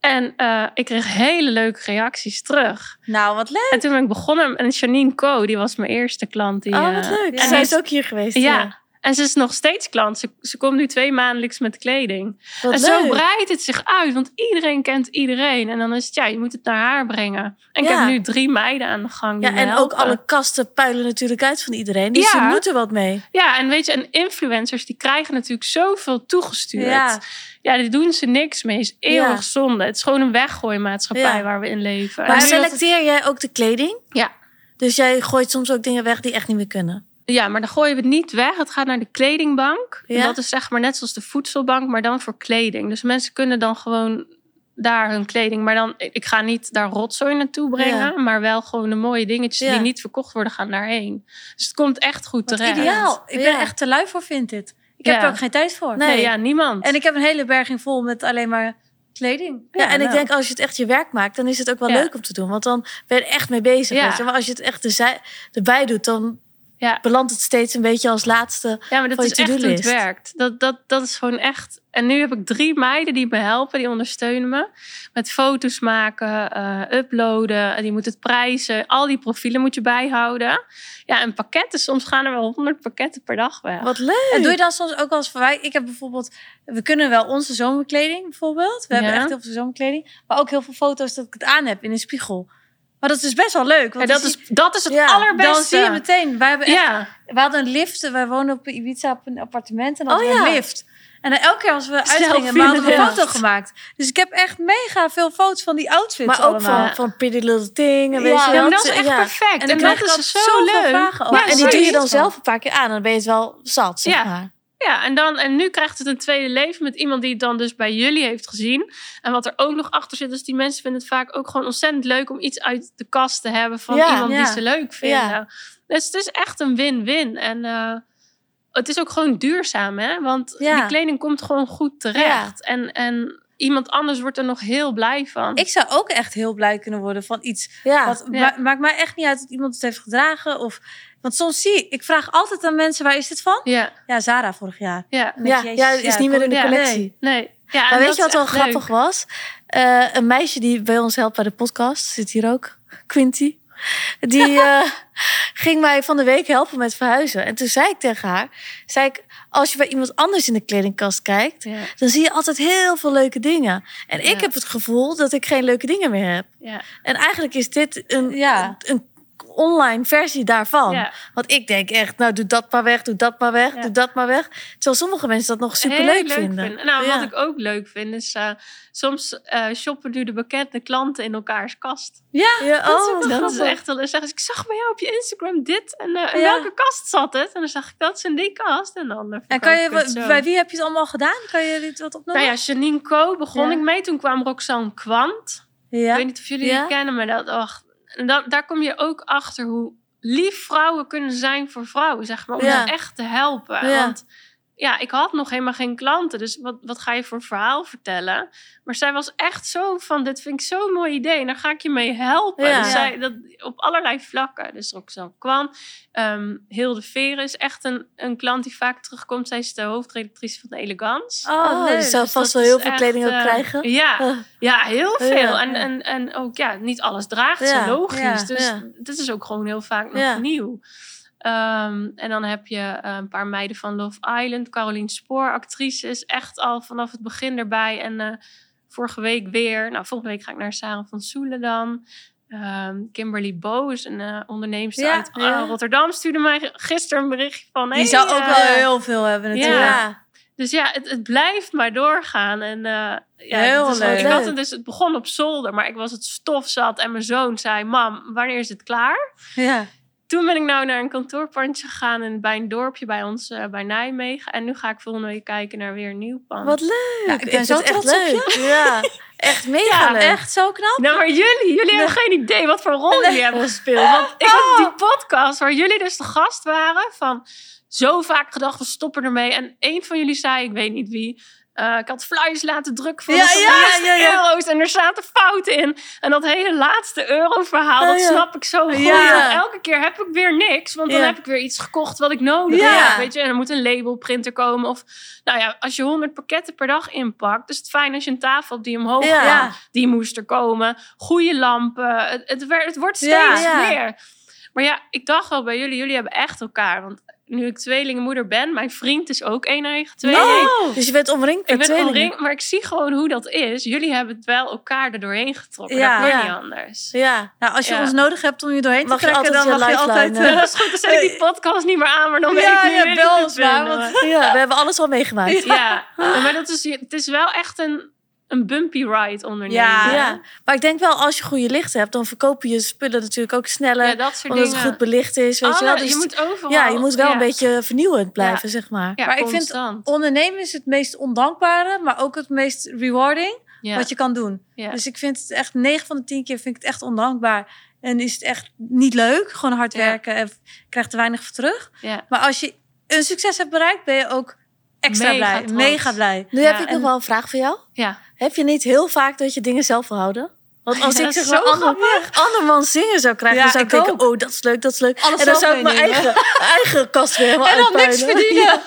S3: En eh, ik kreeg hele leuke reacties terug.
S2: Nou, wat leuk.
S3: En toen ben ik begonnen. En Janine Co, die was mijn eerste klant. Die,
S1: Oh, wat
S3: eh,
S1: leuk.
S2: ja.
S1: Zij is ook hier geweest.
S3: Ja. En ze is nog steeds klant. Ze, ze komt nu twee maandelijks met kleding.
S1: Wat
S3: en zo breidt het zich uit. Want iedereen kent iedereen. En dan is het, ja, je moet het naar haar brengen. En ik heb nu drie meiden aan de gang. die
S1: Ja, en ook alle kasten puilen natuurlijk uit van iedereen. Dus
S3: Ja.
S1: je moet er wat mee.
S3: Ja, en weet je, en influencers die krijgen natuurlijk zoveel toegestuurd.
S2: Ja.
S3: Ja, daar doen ze niks mee. Is eeuwig
S1: Ja.
S3: zonde. Het is gewoon een weggooimaatschappij waar we in leven.
S1: Maar
S3: En dat
S1: selecteer jij ook de kleding?
S3: Ja.
S1: Dus jij gooit soms ook dingen weg die echt niet meer kunnen?
S3: Ja, maar dan gooien we het niet weg. Het gaat naar de kledingbank. En
S1: Ja?
S3: dat is zeg maar net zoals de voedselbank, maar dan voor kleding. Dus mensen kunnen dan gewoon daar hun kleding. Maar dan, ik ga niet daar rotzooi naartoe brengen.
S1: Ja.
S3: Maar wel gewoon de mooie dingetjes
S1: Ja.
S3: die niet verkocht worden, gaan daarheen. Dus het komt echt goed
S2: Wat
S3: terecht.
S2: ideaal. Ik ben
S1: Ja.
S2: echt te lui voor Vinted. Ik heb er ook geen tijd voor.
S1: Nee.
S3: Nee, ja, niemand.
S2: En ik heb een hele berging vol met alleen maar kleding.
S1: Ja, en ik denk als je het echt je werk maakt, dan is het ook wel
S3: Ja.
S1: leuk om te doen. Want dan ben je er echt mee bezig.
S3: Ja.
S1: Weet je? Maar als je het echt erbij doet, dan
S3: Ja.
S1: belandt het steeds een beetje als laatste.
S3: Ja, maar dat is echt hoe het werkt. Dat, dat, dat is gewoon echt. En nu heb ik drie meiden die me helpen, die ondersteunen me. Met foto's maken, eh, uploaden, en die moeten het prijzen. Al die profielen moet je bijhouden. Ja, en pakketten, soms gaan er wel honderd pakketten per dag weg.
S1: Wat leuk.
S2: En doe je dan soms ook als wij? Ik heb bijvoorbeeld, we kunnen wel onze zomerkleding bijvoorbeeld. We hebben echt heel veel zomerkleding, maar ook heel veel foto's dat ik het aan heb in een spiegel. Maar dat is dus best wel leuk.
S3: Ja,
S2: Want
S3: dat, is, dat is het
S1: Ja,
S3: allerbeste.
S2: Dan zie je meteen. Wij hebben echt,
S3: Ja,
S2: we hadden een lift. Wij woonden op Ibiza op een appartement en dan
S1: Oh,
S2: hadden we
S1: ja.
S2: een lift. En dan elke keer als we uitgingen, we hadden we een foto gemaakt. Dus ik heb echt mega veel foto's van die outfits
S1: maar ook
S2: allemaal.
S1: van, van Pretty Little Thing. En weet
S2: Ja,
S1: je
S3: maar dat is echt
S1: Ja.
S3: perfect.
S2: En
S3: En,
S2: dan
S3: dat is zo leuk.
S2: vragen over.
S1: Maar,
S3: Ja,
S1: en die doe je dan
S2: van.
S1: zelf een paar keer aan. En dan ben je het wel zat, zeg
S3: Ja.
S1: maar.
S3: Ja, en, dan, en nu krijgt het een tweede leven met iemand die het dan dus bij jullie heeft gezien. En wat er ook nog achter zit, is die mensen vinden het vaak ook gewoon ontzettend leuk om iets uit de kast te hebben van
S1: Ja,
S3: iemand
S2: ja.
S3: die ze leuk vinden.
S1: Ja.
S3: Dus het is echt een win-win. En eh, het is ook gewoon duurzaam, hè? Want die kleding komt gewoon goed terecht. En, en iemand anders wordt er nog heel blij van.
S2: Ik zou ook echt heel blij kunnen worden van iets.
S1: Ja.
S2: Wat,
S3: Ja.
S2: ma- maakt mij echt niet uit dat iemand het heeft gedragen. Of, want soms zie ik, ik vraag altijd aan mensen, waar is dit van?
S3: Ja,
S2: Ja, Zara vorig jaar.
S3: ja.
S1: Ja, ja, het is
S2: ja,
S1: niet meer in de
S3: ja,
S1: collectie.
S3: Nee. Ja, en
S1: Maar weet je wat wel grappig
S3: leuk.
S1: was? Eh, een meisje die bij ons helpt bij de podcast, zit hier ook, Quinty. Die eh, ging mij van de week helpen met verhuizen. En toen zei ik tegen haar, zei ik, als je bij iemand anders in de kledingkast kijkt,
S3: Ja,
S1: dan zie je altijd heel veel leuke dingen. En ik
S3: Ja.
S1: heb het gevoel dat ik geen leuke dingen meer heb.
S3: ja,
S1: En eigenlijk is dit een,
S2: Ja.
S1: een online versie daarvan.
S3: ja.
S1: Want ik denk echt, nou doe dat maar weg, doe dat maar weg,
S3: Ja.
S1: doe dat maar weg. Terwijl sommige mensen dat nog super
S3: Heel
S1: leuk vinden.
S3: Nou,
S1: Ja.
S3: wat ik ook leuk vind is eh, soms eh, shoppen nu de bekende klanten in elkaars kast.
S2: Ja,
S1: Ja,
S2: dat is
S1: oh,
S3: dat is echt wel. Ze, ik zag bij jou op je Instagram dit en eh, in
S2: Ja.
S3: welke kast zat het? En dan zeg ik dat is in die kast en dan.
S2: En kan je, bij wie heb je het allemaal gedaan? Kan je dit wat opnoemen?
S3: Nou ja, Janine Co begon
S2: Ja.
S3: ik mee. Toen kwam Roxanne Kwant. Ik weet niet of jullie
S1: Ja.
S3: die kennen, maar dat, och, en daar kom je ook achter hoe lief vrouwen kunnen zijn voor vrouwen, zeg maar. Om
S1: Ja.
S3: echt te helpen. Want ja, ik had nog helemaal geen klanten, dus wat, wat ga je voor verhaal vertellen? Maar zij was echt zo van, dit vind ik zo'n mooi idee en daar ga ik je mee helpen.
S1: Ja.
S3: Dus zij, dat, op allerlei vlakken. Dus Roxanne Kwan, ehm Hilde Veren is echt een, een klant die vaak terugkomt. Zij is de hoofdredactrice van de Elegance.
S2: Oh,
S1: Oh,
S2: leuk.
S1: die zou
S3: Dus
S1: vast wel heel veel
S3: echt,
S1: kleding ook
S3: eh,
S1: krijgen.
S3: Ja,
S1: Eh,
S3: ja, heel veel.
S1: Ja.
S3: En, en, en ook, ja, niet alles draagt
S1: Ja,
S3: ze, logisch.
S2: ja,
S3: dus
S1: ja.
S3: dit is ook gewoon heel vaak nog
S1: Ja.
S3: nieuw. Ehm, en dan heb je eh, een paar meiden van Love Island. Caroline Spoor, actrice, is echt al vanaf het begin erbij. En eh, vorige week weer. Nou, volgende week ga ik naar Sarah van Soelen dan. Ehm, Kimberly Bo is een eh onderneemster
S2: Ja,
S3: uit
S1: ja.
S3: Rotterdam. Stuurde mij gisteren een berichtje van...
S2: Die
S3: hey,
S2: zou ook wel heel veel hebben natuurlijk.
S3: Ja. Dus ja, het, het blijft maar doorgaan. En ja,
S2: Heel
S3: het is-
S2: leuk.
S3: Ik had het dus, het begon op zolder, maar ik was het stof zat en mijn zoon zei: Mam, wanneer is het klaar?
S2: Ja.
S3: Toen ben ik nou naar een kantoorpandje gegaan in, bij een dorpje bij ons, eh, bij Nijmegen. En nu ga ik volgende week kijken naar weer een nieuw pand.
S1: Wat leuk.
S2: Ja, ik ben
S1: vind
S2: zo
S1: het echt
S2: trots op je.
S1: leuk. Ja, echt mega
S3: Ja,
S1: leuk.
S2: Echt zo knap.
S3: Nou, maar jullie, jullie hebben geen idee wat voor rol jullie hebben gespeeld. Want ik had die podcast waar jullie dus de gast waren van zo vaak gedacht, we stoppen ermee. En een van jullie zei, ik weet niet wie, eh, ik had flyers laten drukken voor
S1: Ja,
S3: de
S1: ja, ja,
S3: euro's. En er zaten fouten in. En dat hele laatste euro-verhaal, dat snap ik zo goed. Elke keer heb ik weer niks. Want dan heb ik weer iets gekocht wat ik nodig heb. Weet je? En er moet een labelprinter komen. Of, nou ja, als je 100 pakketten per dag inpakt... is het fijn als je een tafel hebt die omhoog
S1: Ja.
S3: gaat. Die moest er komen. Goede lampen. Het, het, het wordt steeds meer. Maar ja, ik dacht wel bij jullie, jullie hebben echt elkaar. Want nu ik tweelingenmoeder ben, mijn vriend is ook een eigen tweeling.
S1: Dus je bent omringd
S3: Ik ben
S1: tweelingen.
S3: omringd, maar ik zie gewoon hoe dat is. Jullie hebben het wel elkaar er doorheen getrokken.
S2: Ja.
S3: dat
S1: Ja.
S3: niet anders.
S1: Ja.
S2: Nou, als je
S3: Ja.
S2: ons nodig hebt om je doorheen
S1: Mag
S2: te trekken, dan
S1: je
S2: mag je altijd...
S1: eh,
S3: dat is goed. Dan zet ik die podcast niet meer aan, maar dan weet ik nu
S2: ja, bel
S3: niet
S2: ons maar. Want,
S1: ja, we hebben alles al meegemaakt.
S3: Ja, maar dat is, het is wel echt een, een bumpy ride ondernemen.
S2: Ja.
S1: Ja. Maar ik denk wel, als je goede licht hebt, dan verkopen je spullen natuurlijk ook sneller.
S3: Ja, dat soort
S1: omdat
S3: dingen.
S1: het goed belicht is, weet je wel. Dus
S3: je moet overal...
S1: ja, je moet wel
S3: ja.
S1: een beetje vernieuwend blijven, zeg maar.
S3: Ja,
S2: Maar ik vind
S3: constant.
S2: ondernemen is het meest ondankbare, maar ook het meest rewarding
S3: Ja.
S2: wat je kan doen.
S3: Ja.
S2: Dus ik vind het echt 9 van de 10 keer vind ik het echt ondankbaar. En is het echt niet leuk. Gewoon hard
S3: Ja.
S2: werken en krijgt er weinig voor terug.
S3: ja.
S2: Maar als je een succes hebt bereikt, ben je ook extra
S3: Mega
S2: blij.
S3: trots.
S2: Mega blij.
S1: Nu
S3: Ja,
S1: heb ik nog wel een vraag voor jou.
S3: ja.
S1: Heb je niet heel vaak dat je dingen zelf wil houden? Want als
S3: Ja,
S1: ik zeg maar
S3: zo
S1: ander, andermans zingen zou krijgen,
S2: Ja,
S1: dan zou ik,
S2: ik
S1: denken,
S2: ook.
S1: oh, dat is leuk, dat is leuk.
S2: Alles
S1: en dan zou ik mijn eigen, eigen kast weer helemaal
S2: En dan niks verdienen.
S1: Ja.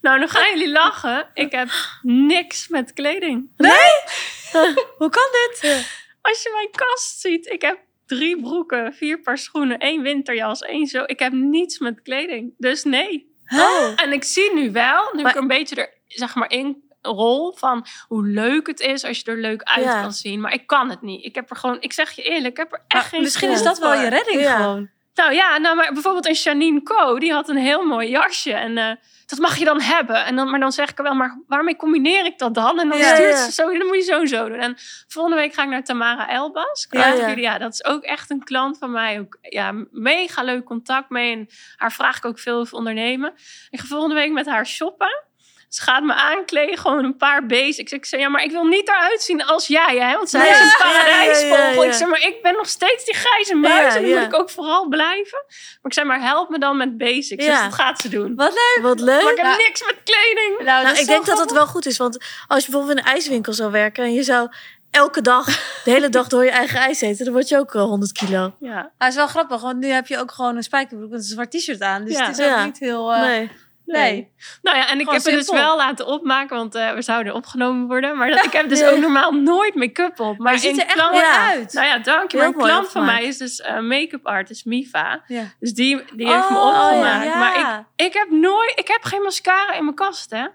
S3: Nou, dan gaan jullie lachen. Ik heb niks met kleding.
S2: Hoe kan dit?
S3: Als je mijn kast ziet, ik heb drie broeken, vier paar schoenen, één winterjas, één zo. Ik heb niets met kleding. Dus nee.
S1: Oh.
S3: En ik zie nu wel, nu
S1: Maar-
S3: ik een beetje er zeg maar in rol van hoe leuk het is als je er leuk uit
S1: Ja.
S3: kan zien. Maar ik kan het niet. Ik heb er gewoon, ik zeg je eerlijk, ik heb er echt
S2: Maar
S3: geen
S2: misschien is dat wel je redding
S1: Ja.
S2: gewoon.
S3: Nou ja, nou, maar bijvoorbeeld een Janine Co. Die had een heel mooi jasje. En eh, dat mag je dan hebben. En dan, maar dan zeg ik er wel, maar waarmee combineer ik dat dan? En dan
S1: Ja,
S3: stuurt
S1: ja.
S3: ze zo, dan moet je zo en zo doen. En volgende week ga ik naar Tamara Elbas.
S1: Ja,
S3: Ja,
S1: ja.
S3: ja, dat is ook echt een klant van mij. Ook, ja, mega leuk contact mee. En haar vraag ik ook veel over ondernemen. Ik ga volgende week met haar shoppen. Ze gaat me aankleden, gewoon een paar basics. Ik zeg, ja, maar ik wil niet eruit zien als jij, hè? Want zij
S1: Ja,
S3: is een paradijsvogel.
S1: ja, ja, ja.
S3: Ik zeg, maar ik ben nog steeds die grijze muis.
S1: Ja,
S3: en dan
S1: ja.
S3: moet ik ook vooral blijven. Maar ik zei, maar help me dan met basics.
S1: Ja.
S3: Dus dat gaat ze doen.
S2: Wat leuk.
S1: Wat leuk.
S3: Maar ik heb
S2: Nou,
S3: niks met kleding.
S2: Nou,
S1: Nou,
S2: dat
S1: ik denk dat het
S2: grappig.
S1: wel goed is. Want als je bijvoorbeeld in een ijswinkel zou werken en je zou elke dag, de hele dag door je eigen ijs eten, dan word je ook eh, 100 kilo.
S3: Ja,
S2: Hij is wel grappig, want nu heb je ook gewoon een spijkerbroek met een zwart t-shirt aan. Dus
S3: Ja.
S2: het is ook
S1: Ja.
S2: niet heel... eh,
S1: nee.
S2: Nee.
S3: Nou ja, en ik
S2: Gewoon
S3: heb het dus
S2: simpel.
S3: wel laten opmaken, want eh, we zouden opgenomen worden. Maar dat, ik heb dus ook normaal nooit make-up op. Maar,
S2: Maar je ziet er echt
S3: klant-
S1: Ja.
S2: uit.
S3: Nou ja, dank je. Maar een klant van mij is dus eh, make-up artist Mifa.
S2: Ja.
S3: Dus die, die heeft me
S2: Oh,
S3: opgemaakt.
S2: ja.
S3: Maar ik, ik heb nooit, ik heb geen mascara in mijn kast, hè?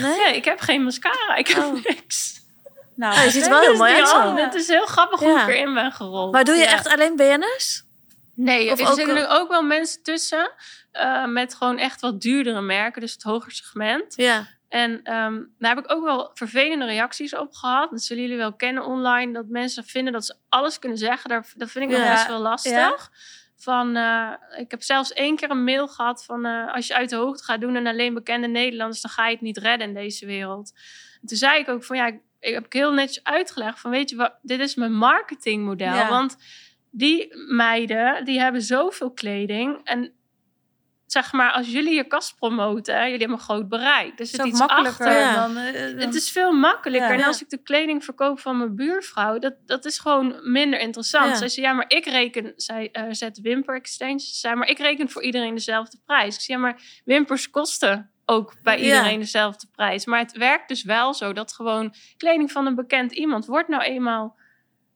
S1: Nee?
S3: Nee, ik heb geen mascara. Ik heb
S1: Oh.
S3: niks.
S2: Nou,
S1: Ja, je ziet er wel heel
S3: Dus
S1: mooi uit zo.
S3: Het is heel grappig hoe ik erin ben gerold.
S1: Maar doe je
S3: Ja.
S1: echt alleen BN'ers?
S3: Nee,
S1: Of
S3: er zitten er ook wel mensen tussen eh, met gewoon echt wat duurdere merken, dus het hoger segment.
S1: Ja.
S3: En ehm, daar heb ik ook wel vervelende reacties op gehad. Dat zullen jullie wel kennen online. Dat mensen vinden dat ze alles kunnen zeggen. Daar, dat vind ik nog
S1: Ja.
S3: best wel lastig.
S2: Ja.
S3: Van, eh, ik heb zelfs één keer een mail gehad van... eh, als je uit de hoogte gaat doen en alleen bekende Nederlanders... dan ga je het niet redden in deze wereld. En toen zei ik ook van ja, ik, ik heb heel netjes uitgelegd van weet je wat, dit is mijn marketingmodel.
S2: Ja.
S3: Want die meiden, die hebben zoveel kleding en zeg maar, als jullie je kast promoten, hè, jullie hebben een groot bereik. Dus
S2: het is
S3: iets
S2: makkelijker
S3: achter.
S1: Ja.
S2: dan... eh, dan-
S3: Het is veel makkelijker.
S2: Ja.
S3: En als ik de kleding verkoop van mijn buurvrouw, dat, dat is gewoon minder interessant.
S1: Ja.
S3: Zij zei, ja, maar ik reken, zij eh, zet wimper. Ze zei, maar ik reken voor iedereen dezelfde prijs. Ik zei, ja, maar wimpers kosten ook bij
S1: Ja.
S3: iedereen dezelfde prijs. Maar het werkt dus wel zo dat gewoon kleding van een bekend iemand wordt nou eenmaal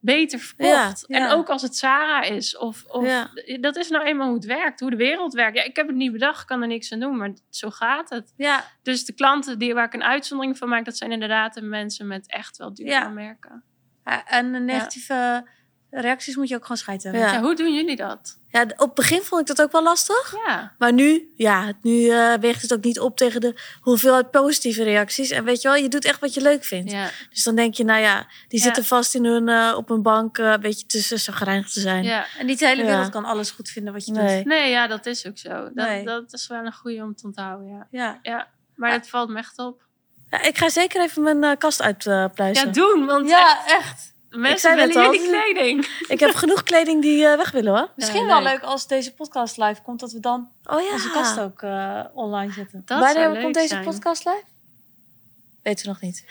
S3: beter verkocht.
S2: Ja,
S3: En ook als het Sarah is. Of, of
S1: Ja.
S3: dat is nou eenmaal hoe het werkt, hoe de wereld werkt. Ja, ik heb het niet bedacht, ik kan er niks aan doen, maar zo gaat het.
S2: ja,
S3: Dus de klanten die, waar ik een uitzondering van maak, dat zijn inderdaad de mensen met echt wel
S2: Ja.
S3: merken.
S2: Ja, en de negatieve reacties moet je ook gewoon scheiden hebben.
S1: Ja.
S3: Ja. hoe doen jullie dat?
S1: ja, op het begin vond ik dat ook wel lastig.
S3: Ja.
S1: Maar nu, ja, nu eh, weegt het ook niet op tegen de hoeveelheid positieve reacties. En weet je wel, je doet echt wat je leuk vindt.
S3: Ja.
S1: Dus dan denk je, nou ja, die
S3: Ja.
S1: zitten vast in hun, eh, op een bank eh, een beetje tussen zagrijnig te zijn.
S3: ja.
S2: En niet de hele
S1: Ja.
S2: wereld kan alles goed vinden wat je
S1: Nee.
S2: doet.
S3: Nee, ja, dat is ook zo. Dat,
S2: Nee.
S3: dat is wel een goede om te onthouden, ja.
S2: Ja.
S3: ja. Maar dat valt me echt op.
S1: Ja, ik ga zeker even mijn kast uitpluizen.
S3: Ja, doen, want
S2: Ja,
S3: echt,
S2: echt.
S3: Mensen
S1: zei
S3: willen
S1: net al.
S3: jullie kleding.
S1: ik heb genoeg kleding die eh, weg willen hoor.
S2: Misschien
S3: Ja,
S2: wel
S3: leuk.
S2: leuk als deze podcast live komt, dat we dan
S1: Oh ja.
S2: onze kast ook eh, online zetten.
S3: Dat
S1: Wanneer
S3: zou leuk
S1: komt deze
S3: zijn.
S1: podcast live?
S2: Weten we nog niet.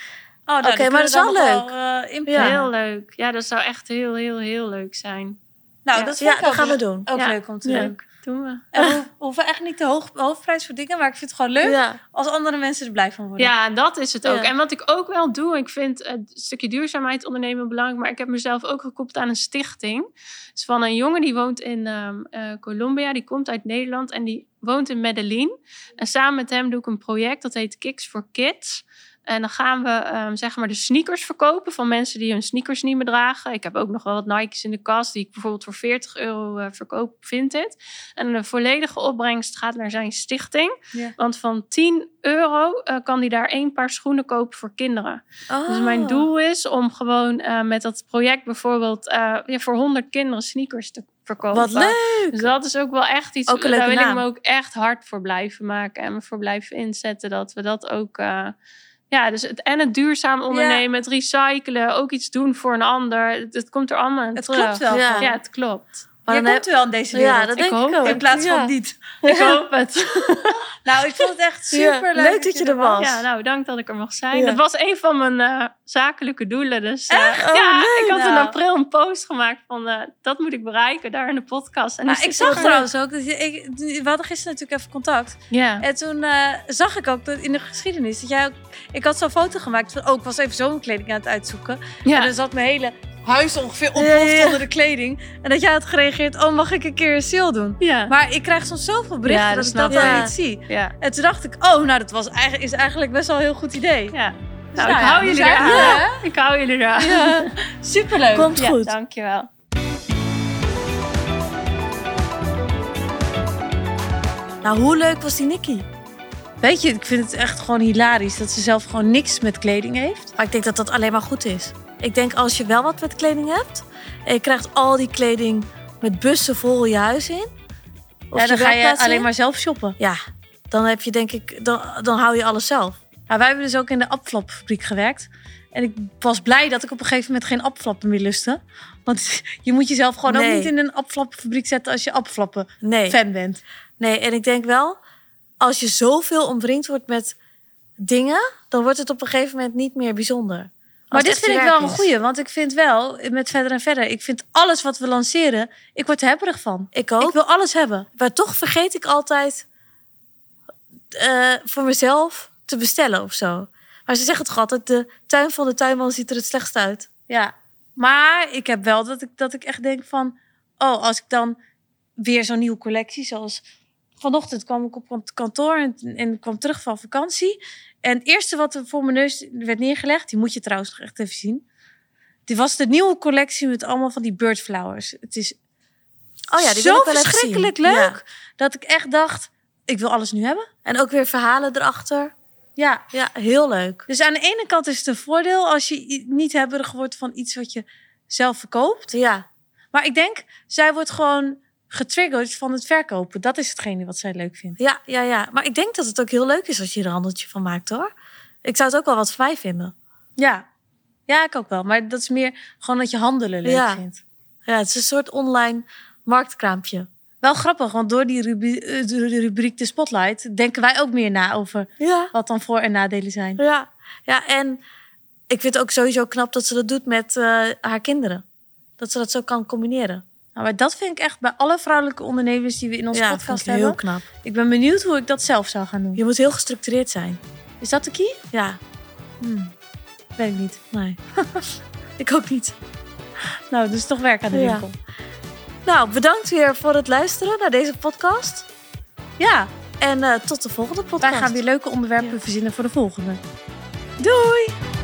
S2: Oh, nou,
S1: Oké, maar dat is wel
S2: wel, eh, inplannen.
S3: Heel leuk. Ja, dat zou echt heel, heel, heel leuk zijn.
S2: Nou,
S3: Ja.
S2: dat vind
S1: Ja,
S2: ik
S1: dat
S2: ook
S1: gaan we doen.
S2: Ook
S3: Ja.
S2: leuk om te
S3: Ja.
S2: doen.
S3: Doen we.
S2: En we hoeven- we hoeven echt niet de hoog, hoofdprijs voor dingen, maar ik vind het gewoon leuk
S1: Ja.
S2: als andere mensen er blij van worden.
S3: Ja, dat is het ook.
S1: Ja.
S3: En wat ik ook wel doe, ik vind het stukje duurzaamheid ondernemen belangrijk, maar ik heb mezelf ook gekoppeld aan een stichting. Dus van een jongen die woont in ehm, eh, Colombia, die komt uit Nederland en die woont in Medellin. En samen met hem doe ik een project dat heet Kicks for Kids. En dan gaan we ehm, zeg maar de sneakers verkopen van mensen die hun sneakers niet meer dragen. Ik heb ook nog wel wat Nike's in de kast die ik bijvoorbeeld voor 40 euro eh, verkoop, vind het. En de volledige opbrengst gaat naar zijn stichting.
S2: Ja.
S3: Want van 10 euro eh, kan hij daar één paar schoenen kopen voor kinderen. Dus mijn
S1: Oh.
S3: doel is om gewoon eh, met dat project bijvoorbeeld ja, voor 100 kinderen sneakers te verkopen.
S1: Wat leuk!
S3: Dus dat is ook wel echt iets.
S1: Ook
S3: daar wil
S1: naam.
S3: ik me ook echt hard voor blijven maken en me voor blijven inzetten dat we dat ook. Ja, dus het, en het duurzaam ondernemen, het recyclen, ook iets doen voor een ander. Het, het komt er allemaal in
S2: Het
S3: terug.
S2: klopt wel.
S1: Ja,
S3: het klopt.
S2: Je
S1: dan
S2: komt wel in deze wereld.
S1: Ja, dat
S3: Ik
S1: denk ik
S3: hoop
S1: ook.
S2: in plaats
S1: Ja.
S2: van niet.
S3: Ik hoop het.
S2: Nou, ik vond het echt
S1: Ja,
S2: super
S1: leuk dat je er was.
S3: Ja, nou, dank dat ik er mag zijn.
S1: Ja.
S3: Dat was een van mijn eh, zakelijke doelen. Dus eh,
S1: Echt? Oh,
S3: ja,
S1: leuk.
S3: ik had in
S2: Nou.
S3: april een post gemaakt van eh, dat moet ik bereiken daar in de podcast. En
S2: Maar ik zag trouwens ook, dat je, ik, we hadden gisteren natuurlijk even contact.
S3: Ja.
S2: En toen eh, zag ik ook dat in de geschiedenis dat jij ook... Ik had zo'n foto gemaakt van, oh, ik was even zomerkleding aan het uitzoeken. En
S3: ja.
S2: dan zat mijn hele huis ongeveer
S1: Ja,
S2: ontploft
S1: ja.
S2: onder de kleding. En dat jij had gereageerd, oh, mag ik een keer een sale doen?
S3: Ja.
S2: Maar ik krijg soms zoveel berichten
S3: Ja,
S2: dat
S3: dat
S2: ik dat dan niet zie.
S3: ja.
S2: En toen dacht ik, oh, nou, dat was eigenlijk, is eigenlijk best wel een heel goed idee.
S3: ja.
S2: Dus
S3: Nou,
S2: nou
S3: ik
S2: ja,
S3: hou jullie eraan.
S2: er,
S3: Ik hou jullie eraan.
S2: Ja, superleuk.
S1: Komt
S3: Ja,
S1: goed.
S3: dankjewel.
S1: Nou, hoe leuk was die Nicky?
S2: Weet je, ik vind het echt gewoon hilarisch dat ze zelf gewoon niks met kleding heeft.
S1: Maar ik denk dat dat alleen maar goed is. Ik denk als je wel wat met kleding hebt... en je krijgt al die kleding met bussen vol je huis in... of
S2: ja, dan ga je alleen
S1: in,
S2: maar zelf shoppen.
S1: Ja, dan heb je denk ik... Dan, dan hou je alles zelf.
S2: Maar wij hebben dus ook in de appflapfabriek gewerkt. En ik was blij dat ik op een gegeven moment geen appflappen meer lustte. Want je moet jezelf gewoon ook niet in een appflapfabriek zetten als je appflappen
S1: Nee.
S2: fan bent.
S1: Nee, en ik denk wel... als je zoveel omringd wordt met dingen... dan wordt het op een gegeven moment niet meer bijzonder.
S2: Maar dit vind ik wel een goeie. Want ik vind wel, met verder en verder... ik vind alles wat we lanceren, ik word er hebberig van.
S1: Ik ook.
S2: Ik wil alles hebben.
S1: Maar toch vergeet ik altijd eh, voor mezelf te bestellen of zo. Maar ze zeggen toch altijd, de tuin van de tuinman ziet er het slechtst uit.
S2: Ja, maar ik heb wel dat ik, dat ik echt denk van... Oh, als ik dan weer zo'n nieuwe collectie, zoals... Vanochtend kwam ik op kant- kantoor en, en kwam terug van vakantie. En het eerste wat er voor mijn neus werd neergelegd... Die moet je trouwens nog echt even zien. Dit was de nieuwe collectie met allemaal van die birdflowers. Het is
S1: Oh ja, die wil
S2: zo
S1: ik wel even
S2: verschrikkelijk leuk...
S1: Ja.
S2: dat ik echt dacht, ik wil alles nu hebben.
S1: En ook weer verhalen erachter.
S2: Ja,
S1: Ja, heel leuk.
S2: dus aan de ene kant is het een voordeel... als je niet hebberig wordt van iets wat je zelf verkoopt.
S1: Ja,
S2: Maar ik denk, zij wordt gewoon getriggerd van het verkopen. Dat is hetgene wat zij leuk vindt.
S1: ja, ja, ja. Maar ik denk dat het ook heel leuk is als je er een handeltje van maakt hoor. Ik zou het ook wel wat voor mij vinden.
S2: Ja. Ja, ik ook wel. Maar dat is meer gewoon dat je handelen leuk
S1: Ja.
S2: vindt.
S1: Ja, het is een soort online marktkraampje.
S2: Wel grappig, want door die rubriek, de rubriek De Spotlight... denken wij ook meer na over
S1: Ja.
S2: wat dan voor- en nadelen zijn.
S1: Ja, ja en ik vind het ook sowieso knap dat ze dat doet met eh, haar kinderen. Dat ze dat zo kan combineren.
S2: Nou, maar dat vind ik echt bij alle vrouwelijke ondernemers... die we in onze
S1: ja,
S2: podcast
S1: vind ik
S2: hebben.
S1: heel knap.
S2: Ik ben benieuwd hoe ik dat zelf zou gaan doen.
S1: Je moet heel gestructureerd zijn.
S2: Is dat de key?
S1: Ja,
S2: Hmm. Weet ik niet.
S1: nee. ik ook niet.
S2: Nou, dus toch werk aan de
S1: Ja.
S2: winkel.
S1: Nou, bedankt weer voor het luisteren naar deze podcast.
S2: Ja,
S1: En eh, tot de volgende podcast.
S2: wij gaan weer leuke onderwerpen
S1: Ja.
S2: verzinnen voor de volgende. Doei!